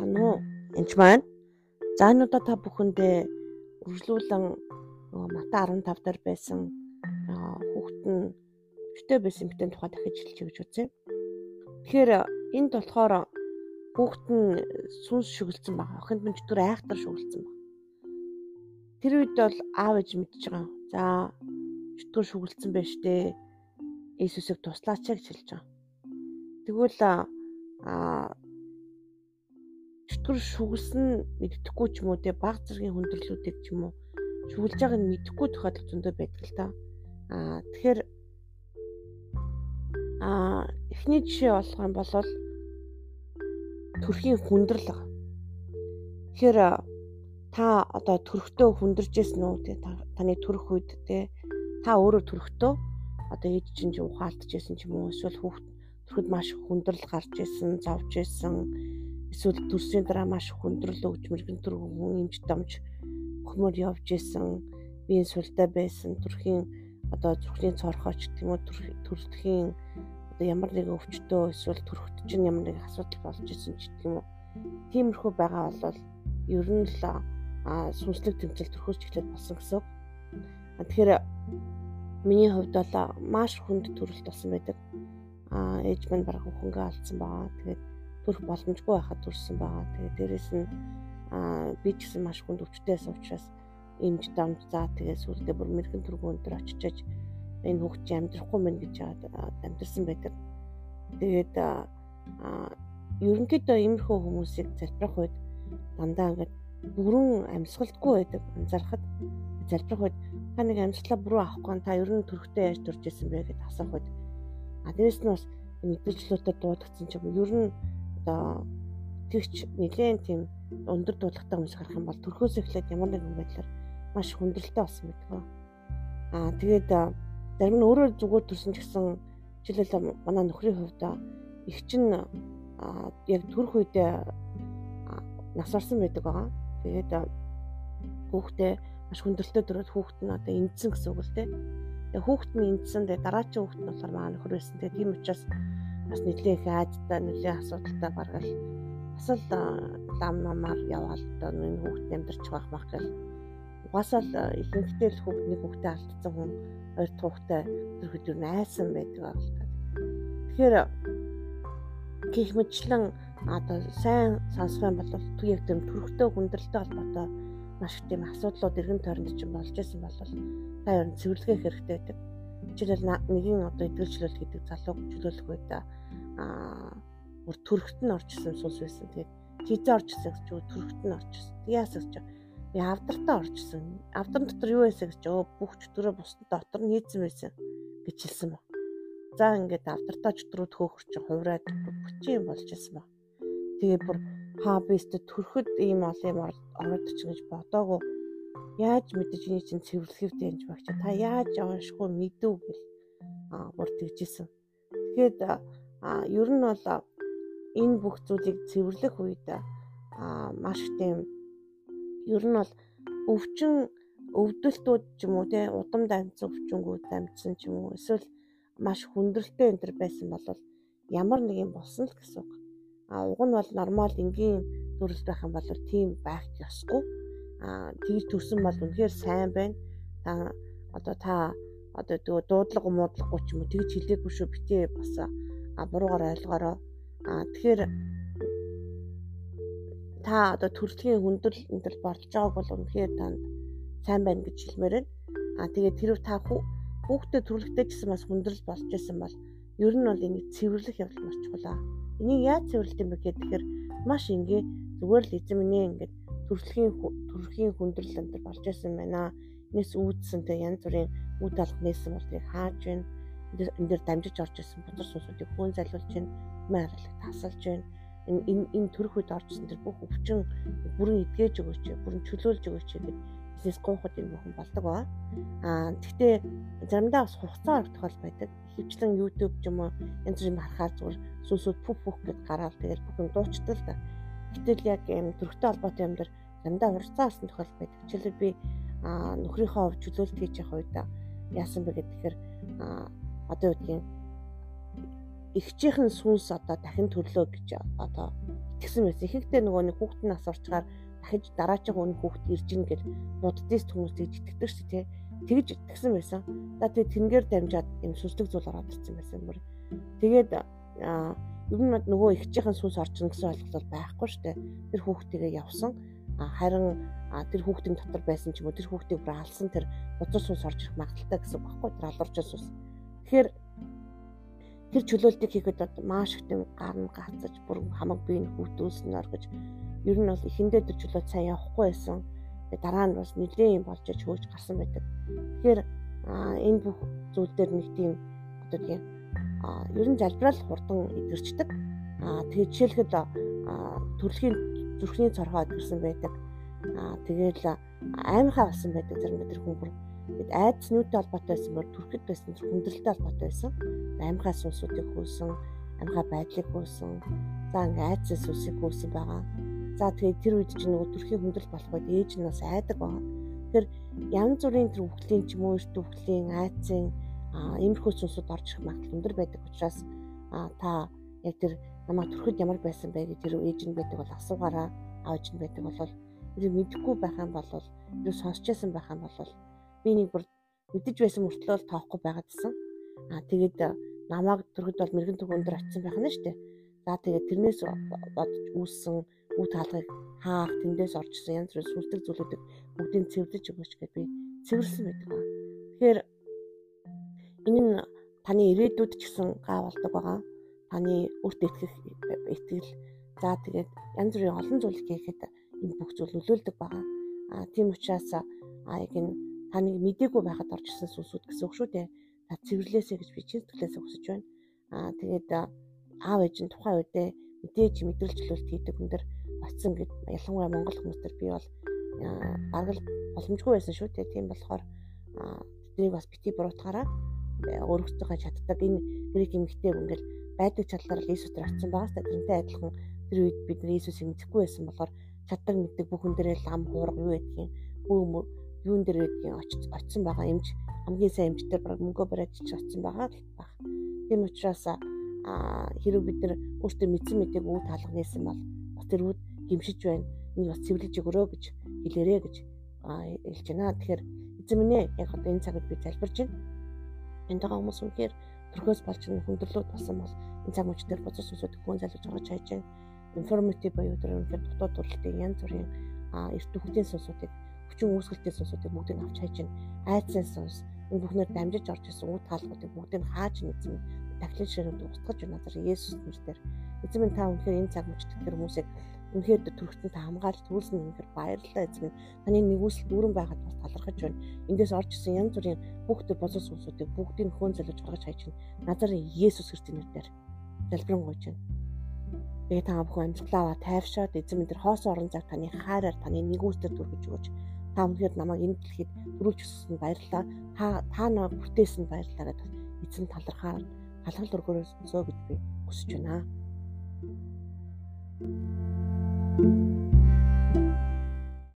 санаа уу? Энд маань за энэ удаа та бүхэндээ үргэлжлүүлэн нөгөө Мата 15 дээр байсан хүүхэд нь өвчтэй байсан битэн тухай дахиж хэлж гэж үзье. Тэгэхээр энд болохоор хүүхэд нь сүнс шүглсэн баг. Охинд минь чөтгөр айхтар шүглсэн баг. Тэр үед бол аав ээж мэдж байгаа. За чөтгөр шүглсэн байж тээ. Иесусыг туслаач гэж хэлж байгаа. Тэгвэл а чөтгөр шүглсэн мэддэхгүй ч юм уу те баг зэргийн хүндрэлүүдийг ч юм уу шүглж байгааг нь мэдэхгүй тохиолдол зөндөө байдаг л та. Аа тэгэхээр аа эхний жишээ болох юм бол төрхийн хүндрэл. Тэгэхээр та одоо төрхтөө хүндэржсэн үү те таны төрөх үед те та өөрөө төрхтөө одоо ээж чинь ч ухаалтжсэн ч юм уу эсвэл хүүхд төрөхөд маш хүндрэл гарч исэн, зовж исэн эсвэл төрсний дараа маш хүндрэл өгч мэрэгэн төрхөн имж домж хөмөр явж исэн, биеийн сүлдэ байсан, төрхийн одоо зүрхний цорхооч юм уу төрөлтхийн одоо ямар нэгэн өвчтөө эсвэл төрөхт чинь ямар нэгэн асуудал болж исэн ч юм уу. Тиймэрхүү байгаа бол ер нь л сүнслэг тэмцэл төрхөөс эхлээд болсон гэсэн. Тэгэхээр миний хувьд бол маш хүнд төрөлт болсон байдаг. Аа ээж минь бараг хөнгөө алдсан байгаа. Тэгээд төрөх боломжгүй байхад төрсэн байгаа. Тэгээд дээрэс нь аа би ч гэсэн маш хүнд өвчтөөс учраас имж дамж заа тэгээд сүлдээ бүр мэрэгэн төргөн өндөр очиж энэ хүүхд чи амьдрахгүй мэн гэж амьдсан байдаг. Тэгээд аа ерөнхийдөө иймэрхүү хүмүүсийг залбирах үед дандаа ингээд бүрэн амьсгалдгүй байдаг. Анзаархад залбирах үед та нэг амьслаа бүрэн авахгүй та ер нь төрхтэй яаж төрж исэн бэ гэдээ асуух үед а дээрэс нь бас мэдээлжлүүдэд дуудагдсан ч юм ер нь одоо тэгч нэгэн тийм өндөр дуудлагатай хүмүүс харах юм бол төрхөөс эхлээд ямар нэгэн байдлаар маш хүндрэлтэй болсон байдаг. Аа тэгээд зарим нь өөрөө зүгээр төрсөн ч гэсэн жишээлбэл манай нөхрийн хувьд их чинь яг төрөх үедээ нас орсон байдаг байгаа. Тэгээд хүүхдээ маш хүндрэлтэй төрөөд хүүхэд нь одоо эндсэн гэсэн үг л дээ. Тэгээ хүүхэд нь эндсэн тэгээ дараачийн хүүхэд нь болохоор маань нөхөр байсан. Тэгээ тийм учраас бас нэлийн их айдтай нэлийн асуудалтай баргал бас л лам намаар яваал одоо энэ хүүхэд амьдарч байх мах гэл угаасаа л ихэнхдээ л хүүхэд нэг хүүхдээ алдсан хүн дахь хүүхдээ тэр юу найсан байдаг аа. Тэгэхээр гих мэтлэн одоо сайн сонсох юм бол яг тэр төрхтэй хүндрэлтэй холбоотой маш их тийм асуудлууд эргэн тойронд чинь болж исэн бол та ер нь цэвэрлэгээ хэрэгтэй байдаг. Жишээлбэл нэгin одоо эдгэлжлэл гэдэг залууг чөлөөлөх үед аа бүр төрхт нь орчихсон сус байсан. Тэгээд тийзээ орчихсан гэж юу төрхт нь орчихсон. Яасах гэж би авдартаа орчихсон. Авдар дотор юу байсан гэж өө бүх чөтгөрөө бусд дотор нь хийцэн байсан гэж хэлсэн ба. За ингээд авдартаа чөтгөрөө төөхөр чинь хувраад бүчин болж исэн ба. Тэгээд бүр хаа бистэ төрөхөд ийм ол юм ороод ч гэж бодоагүй яаж мэдэж энэ чинь цэвэрлэхтэй юм багч та яаж яваашгүй мэдв гэл аа бүр тэгжсэн. Тэгэхэд ер нь бол энэ бүх зүйлийг цэвэрлэх үед маш тийм ер нь бол өвчин өвдөлтүүд ч юм уу те удам дамжсан өвчнгүүд дамжсан ч юм уу эсвэл маш хүндрэлтэй энэ төр байсан бол ямар нэг юм болсон л гэсэн үг. А уг нь бол нормал энгийн төрөл байх юм бол тийм байх ёсгүй. Тэгж төрсөн бол үнэхээр сайн байна. Та одоо та одоо тэгээ дуудлага муудлахгүй ч юм уу тэгж хэлээгүй шүү битээ бас буруугаар ойлгоорой. А тэгэхээр та одоо төрөлхийн хүндрэл энэ төр болж байгааг бол үнэхээр танд сайн байна гэж хэлмээр байна. А тэгээд тэр та хүүхдэд төрөлхтэй гэсэн бас хүндрэл болж исэн бол ер нь бол энийг цэвэрлэх явдал маш чухал аа. Энийг яаж цэвэрлэх юм бэ гэхээр маш ингээ зүгээр л эзэм нэ ингээд төрөлхийн төрөлхийн хүндрэл энэ болж байсан байна. Энэс үүдсэн тэг янз бүрийн үд алга нээсэн бол тийг хааж байна. Энэ дээр дамжиж орж исэн бузар суусуудыг хөөн залуулж байна. Мааралыг тасалж байна. Энэ энэ төрөх үед оржсэн тэр бүх өвчин бүрэн эдгэж өгөөч, бүрэн чөлөөлж өгөөч гэдэг бизнес гоохот юм бүхэн болдог ба. Аа тэгтээ заримдаа бас хугацаа орох тохиол байдаг. Хөвчлэн YouTube ч юм уу янз бүрийн харахаар зүгээр сүсүүд пүх пүх гэд гараад тэгэл бүх юм дуучдаг л да. Гэтэл яг юм төрхтэй холбоотой юм дэр заримдаа урцаа авсан тохиол байдаг. Жишээлбэл би нөхрийнхөө хувь чөлөөлт хийж явах үед яасан бэ гэхээр одоо гэдгийг эгчийнхэн сүнс одоо дахин төрлөө гэж одоо итгэсэн байсан. Ихэнхдээ нөгөө нэг хүүхэд нь асуурчаар дахиж дараагийн үн хүүхэд ирж ийн гэж буддист хүмүүс тэгж итгэдэг шүү дээ. Тэгж итгэсэн байсан. За тэгээ тэрнгээр дамжаад юм сүслэг зүйл ороод ирсэн байсан бүр. Тэгээд аа ер нь нөгөө ихчийнхэн сүнс орчин гэсэн ойлголт байхгүй шүү дээ. Тэр хүүхдтэйгээ явсан. Харин тэр хүүхдийн дотор байсан ч юм уу тэр хүүхдийг бүр алсан тэр бузар сүнс орж ирэх магадaltaй гэсэн багхгүй тэр алуурч сүнс. Тэгэхээр тэр чөлөөлтийг хийхэд маш их юм гарна гацаж бүр хамаг биеийн хүүхдүүлсэн оргиж ер нь бол эхэндээ тэр чөлөөт сайн явахгүй байсан. Дараа нь бас нэлээд юм болж хөөж гарсан байдаг. Тэгэхээр энэ бүх зүйл дээр нэг тийм одоо тийм ер нь залбирал хурдан идэрчдэг. Тэгээд жишээлхэд төрөлхийн зүрхний цорхоо идэрсэн байдаг. Тэгээд аймхаа болсон байдаг зарим тэр хүн бүр Тэгэд айдас нүүтэй холбоотой байсан бол түрхэд байсан хүндрэлтэй холбоотой байсан. Амьхаа сүнсүүдийг хөөсөн, амьхаа байдлыг хөөсөн. За ингээ айдас сүнсийг хөөсөн байгаа. За тэгээд тэр үед чинь нөгөө төрхийн хүндрэл болох үед ээж нь бас айдаг байгаа. Тэгэхээр янз бүрийн тэр өвглийн ч юм уу эрт өвглийн айцын иймэрхүү сүнсүүд орж ирэх магадлал өндөр байдаг учраас та яг тэр намайг төрөхөд ямар байсан бэ гэж тэр ээж нь байдаг бол асуугаараа аавч нь байдаг бол тэр мэдэхгүй байх юм бол тэр сонсчээсэн байх юм бол би нэг бүр мэдэж байсан мөртлөө тоохгүй байгаад гисэн. Аа тэгээд намайг төрөхөд бол мэрэгэн төг өндөр очисон байх нь шүү дээ. За тэгээд тэрнээс бодож үүссэн үе таалгыг хаах тэндээс оржсэн янз бүрийн сүлдэг зүйлүүдийг бүгдийг цэвэрлэж өгөөч гэдээ би цэвэрлсэн байдаг ба. Тэгэхээр энэ нь таны ирээдүйд ч гэсэн гай болдог байгаа. Таны өөртөө итгэх итгэл за тэгээд янз бүрийн олон зүйл хийхэд энэ бүх зүйл нөлөөлдөг байгаа. А тийм учраас а яг энэ та нэг мдээгүй байхад орж ирсэн сүнсүүд гэсэн үг шүү дээ. Та цэвэрлээсэй гэж би чин сэтгэлээсээ хүсэж байна. Аа тэгээд аав ээж нь тухайн үедээ мэдээж мэдрэлжлүүлэлт хийдэг хүн дэр очсон гэд ялангуяа монгол хүмүүс төр би бол бараг л боломжгүй байсан шүү дээ. Тийм болохоор тэднийг бас бити буруутгаараа өөрөөсөө чаддаг энэ грек эмэгтэй ингээл байдаг чадлаар Иесус төр очсон байгаа сте тэрнтэй адилхан тэр үед бид нар Иесусыг мэдэхгүй байсан болохоор чаддаг мэддэг бүхэн дээрээ лам хуурга юу гэдгийг бөө юун дээр гэдгийг очсон байгаа эмч хамгийн сайн эмчтэр баг мөнгө бариад ч очсон байгаа л баг. Тийм учраас а хэрэг бид нар өөртөө мэдсэн мэдээг үе таалга нээсэн бол бас тэр үд гимшиж байна. Энийг бас цэвэрлэж өгөрөө гэж хэлээрэ гэж хэлж байна. Тэгэхээр эзэн минь ээ яг одоо энэ цагт би залбирч байна. Энд байгаа хүмүүс үнэхээр төрхөөс болж хүндрэлүүд болсон бол энэ цаг мөч дээр боцос усуд хүн залж байгаа чайж байна. Информатив буюу тэр үнэхээр дутуу төрөлтийн янз бүрийн эрт хүүхдийн сонсуудыг хүчин үүсгэлтээс сонсуудыг бүгдийг авч хайж байна. Айцсан сонс энэ бүхнээр дамжиж орж исэн үе таалгуудыг бүгдийг хааж нэгэн тахлын ширүүнд устгаж байна. Назар Есүс нэрээр эзэн минь та үнэхээр энэ цаг мөчтөд тэр хүмүүсийг үнэхээр төрөлтөнд та хамгаалж төрүүлсэн үнэхээр баярлалаа эзэн. Таны нэгүсэл дүүрэн байгаад бас талархаж байна. Эндээс орж исэн янз бүрийн бүх төр босос хүмүүсүүдийг бүгдийг хөөн золиож гаргаж байна. Назар Есүс Христосийн нэрээр залбирanгуйж байна. Тэгээ та бүхэн амжилтлаа тайвшаад эзэн минь тэр хоос орон цаг таны хайраар таны нэгүсэлд түргэж өгөөч та өнөхөр намайг энэ дэлхийд төрүүлж өгсөн баярлалаа. Та та намайг бүтээсэн баярлалаа гэдэг эзэн талархаар халахал өргөрөөс өсөө гэж би хүсэж байна. Thank you